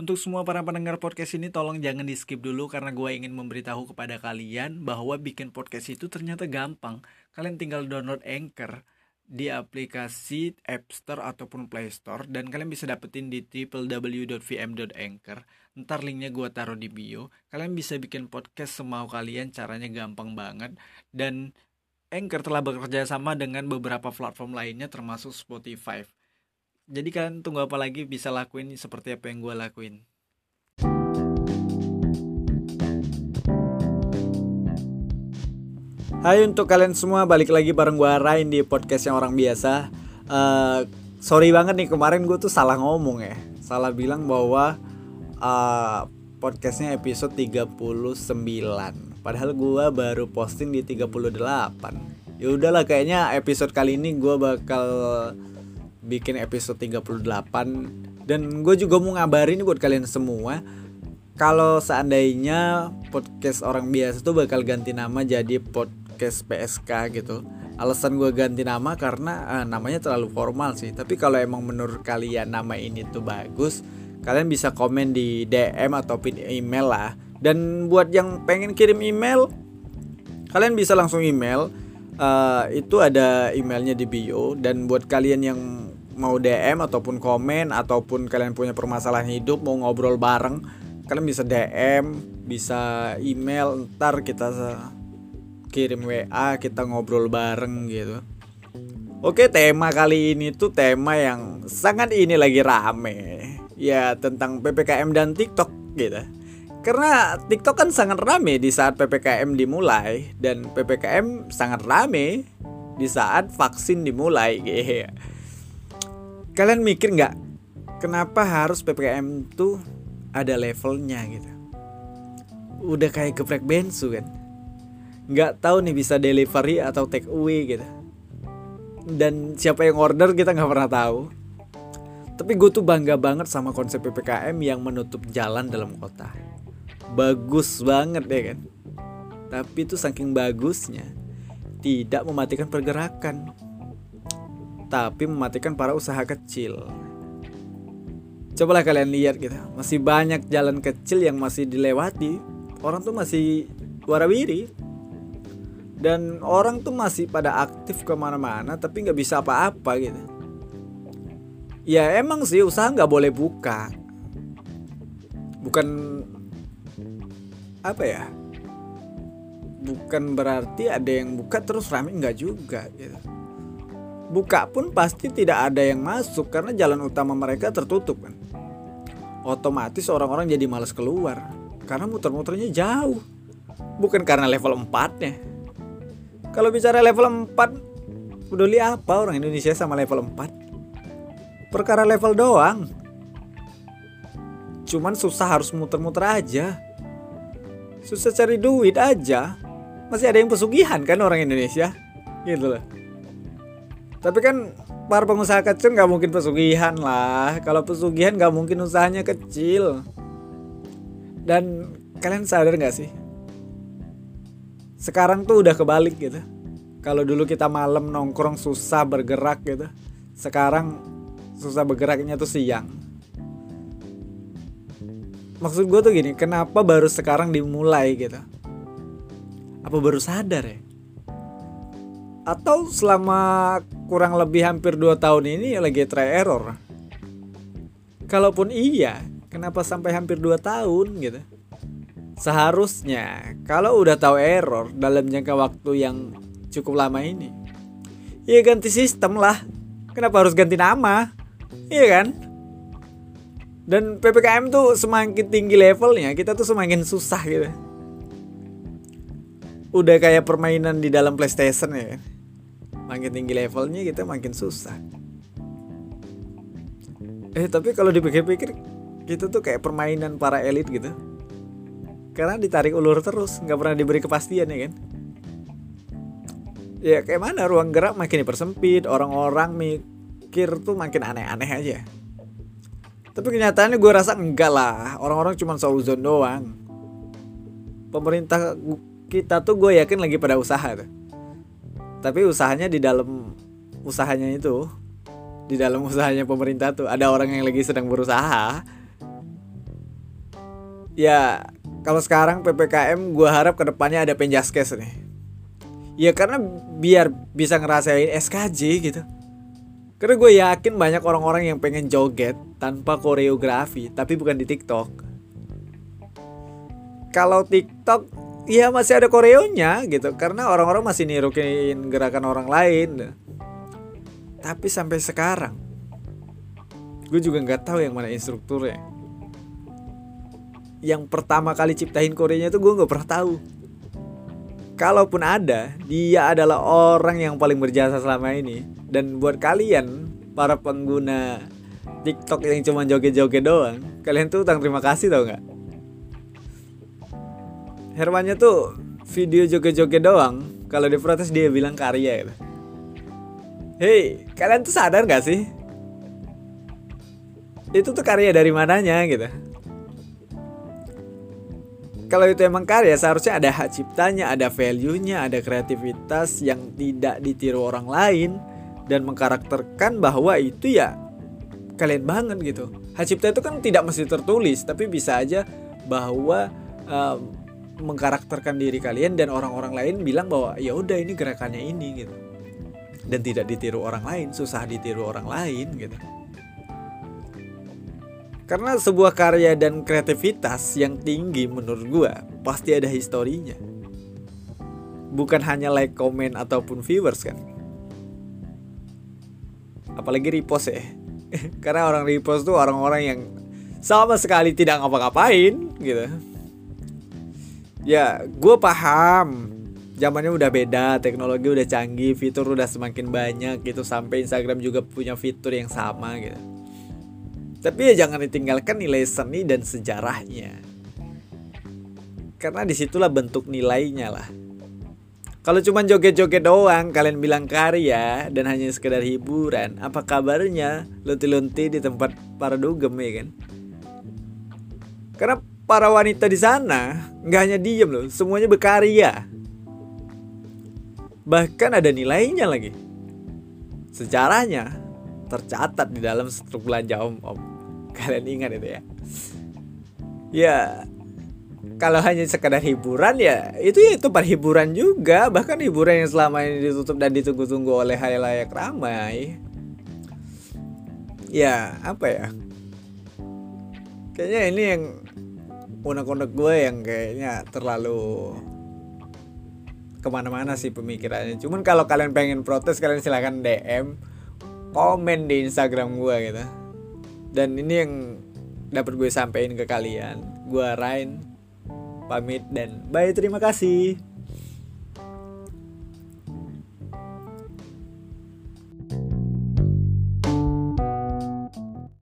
Untuk semua para pendengar podcast ini tolong jangan di skip dulu karena gue ingin memberitahu kepada kalian bahwa bikin podcast itu ternyata gampang. Kalian tinggal download Anchor di aplikasi App Store ataupun Play Store dan kalian bisa dapetin di www.vm.anchor. Ntar linknya gue taruh di bio. Kalian bisa bikin podcast semau kalian, caranya gampang banget dan Anchor telah bekerja sama dengan beberapa platform lainnya termasuk Spotify jadi kalian tunggu apa lagi bisa lakuin seperti apa yang gue lakuin. Hai untuk kalian semua balik lagi bareng gue Rain di podcast yang orang biasa. Uh, Sorry banget nih kemarin gue tuh salah ngomong ya. Salah bilang bahwa uh, podcastnya episode 39 Padahal gue baru posting di 38 Ya udahlah kayaknya episode kali ini gue bakal bikin episode 38 dan gue juga mau ngabarin buat kalian semua kalau seandainya podcast orang biasa tuh bakal ganti nama jadi podcast PSK gitu. Alasan gue ganti nama karena eh, namanya terlalu formal sih. Tapi kalau emang menurut kalian nama ini tuh bagus kalian bisa komen di DM atau email lah. Dan buat yang pengen kirim email kalian bisa langsung email. Uh, itu ada emailnya di bio. Dan buat kalian yang mau DM ataupun komen ataupun kalian punya permasalahan hidup mau ngobrol bareng kalian bisa DM bisa email ntar kita kirim WA kita ngobrol bareng gitu. Oke tema kali ini tuh tema yang sangat ini lagi rame Ya tentang PPKM dan TikTok gitu. Karena TikTok kan sangat rame di saat PPKM dimulai Dan PPKM sangat rame di saat vaksin dimulai gitu kalian mikir nggak kenapa harus ppkm tuh ada levelnya gitu? Udah kayak geprek bensu kan? Nggak tahu nih bisa delivery atau take away gitu. Dan siapa yang order kita nggak pernah tahu. Tapi gue tuh bangga banget sama konsep ppkm yang menutup jalan dalam kota. Bagus banget ya kan? Tapi itu saking bagusnya tidak mematikan pergerakan tapi mematikan para usaha kecil. Cobalah kalian lihat gitu, masih banyak jalan kecil yang masih dilewati. Orang tuh masih warawiri. Dan orang tuh masih pada aktif ke mana-mana tapi nggak bisa apa-apa gitu. Ya emang sih usaha nggak boleh buka. Bukan apa ya? Bukan berarti ada yang buka terus rame nggak juga gitu buka pun pasti tidak ada yang masuk karena jalan utama mereka tertutup kan. Otomatis orang-orang jadi malas keluar karena muter-muternya jauh. Bukan karena level 4-nya. Kalau bicara level 4, peduli apa orang Indonesia sama level 4? Perkara level doang. Cuman susah harus muter-muter aja. Susah cari duit aja. Masih ada yang pesugihan kan orang Indonesia. Gitu loh. Tapi kan para pengusaha kecil nggak mungkin pesugihan lah. Kalau pesugihan nggak mungkin usahanya kecil. Dan kalian sadar nggak sih? Sekarang tuh udah kebalik gitu. Kalau dulu kita malam nongkrong susah bergerak gitu. Sekarang susah bergeraknya tuh siang. Maksud gue tuh gini, kenapa baru sekarang dimulai gitu? Apa baru sadar ya? Atau selama kurang lebih hampir 2 tahun ini lagi try error. Kalaupun iya, kenapa sampai hampir 2 tahun gitu? Seharusnya kalau udah tahu error dalam jangka waktu yang cukup lama ini, ya ganti sistem lah. Kenapa harus ganti nama? Iya kan? Dan PPKM tuh semakin tinggi levelnya, kita tuh semakin susah gitu. Udah kayak permainan di dalam PlayStation ya kan? Makin tinggi levelnya kita makin susah. Eh tapi kalau dipikir-pikir kita tuh kayak permainan para elit gitu. Karena ditarik ulur terus nggak pernah diberi kepastian ya kan? Ya kayak mana ruang gerak makin dipersempit orang-orang mikir tuh makin aneh-aneh aja. Tapi kenyataannya gue rasa enggak lah. Orang-orang cuma seuzon doang. Pemerintah kita tuh gue yakin lagi pada usaha tuh tapi usahanya di dalam usahanya itu di dalam usahanya pemerintah tuh ada orang yang lagi sedang berusaha. Ya kalau sekarang ppkm gue harap ke depannya ada penjaskes nih. Ya karena biar bisa ngerasain SKJ gitu. Karena gue yakin banyak orang-orang yang pengen joget tanpa koreografi tapi bukan di TikTok. Kalau TikTok ya masih ada koreonya gitu karena orang-orang masih nirukin gerakan orang lain tapi sampai sekarang gue juga nggak tahu yang mana instrukturnya yang pertama kali ciptain Koreanya itu gue nggak pernah tahu. Kalaupun ada, dia adalah orang yang paling berjasa selama ini. Dan buat kalian, para pengguna TikTok yang cuma joget-joget doang, kalian tuh utang terima kasih tau nggak? Hermannya tuh video joget-joget doang. Kalau diprotes dia bilang karya gitu. Hei, kalian tuh sadar gak sih? Itu tuh karya dari mananya gitu kalau itu emang karya seharusnya ada hak ciptanya, ada value-nya, ada kreativitas yang tidak ditiru orang lain dan mengkarakterkan bahwa itu ya kalian banget gitu. Hak cipta itu kan tidak mesti tertulis, tapi bisa aja bahwa um, mengkarakterkan diri kalian dan orang-orang lain bilang bahwa ya udah ini gerakannya ini gitu. Dan tidak ditiru orang lain, susah ditiru orang lain gitu. Karena sebuah karya dan kreativitas yang tinggi menurut gue pasti ada historinya. Bukan hanya like, comment, ataupun viewers kan. Apalagi repost ya. Karena orang repost tuh orang-orang yang sama sekali tidak ngapa-ngapain gitu. Ya, gue paham. Zamannya udah beda, teknologi udah canggih, fitur udah semakin banyak gitu sampai Instagram juga punya fitur yang sama gitu tapi ya jangan ditinggalkan nilai seni dan sejarahnya. Karena di situlah bentuk nilainya lah. Kalau cuma joget-joget doang, kalian bilang karya dan hanya sekedar hiburan, apa kabarnya lunti-lunti di tempat para dugem ya kan? Karena para wanita di sana nggak hanya diem loh, semuanya berkarya. Bahkan ada nilainya lagi. Sejarahnya tercatat di dalam struktur belanja om-om. Kalian ingat itu ya? Ya, kalau hanya sekadar hiburan ya itu ya itu perhiburan juga bahkan hiburan yang selama ini ditutup dan ditunggu-tunggu oleh halayak ramai ya apa ya kayaknya ini yang unek-unek gue yang kayaknya terlalu ke mana-mana sih pemikirannya. Cuman kalau kalian pengen protes kalian silahkan DM komen di Instagram gue gitu. Dan ini yang dapat gue sampaikan ke kalian. Gue Rain pamit dan bye terima kasih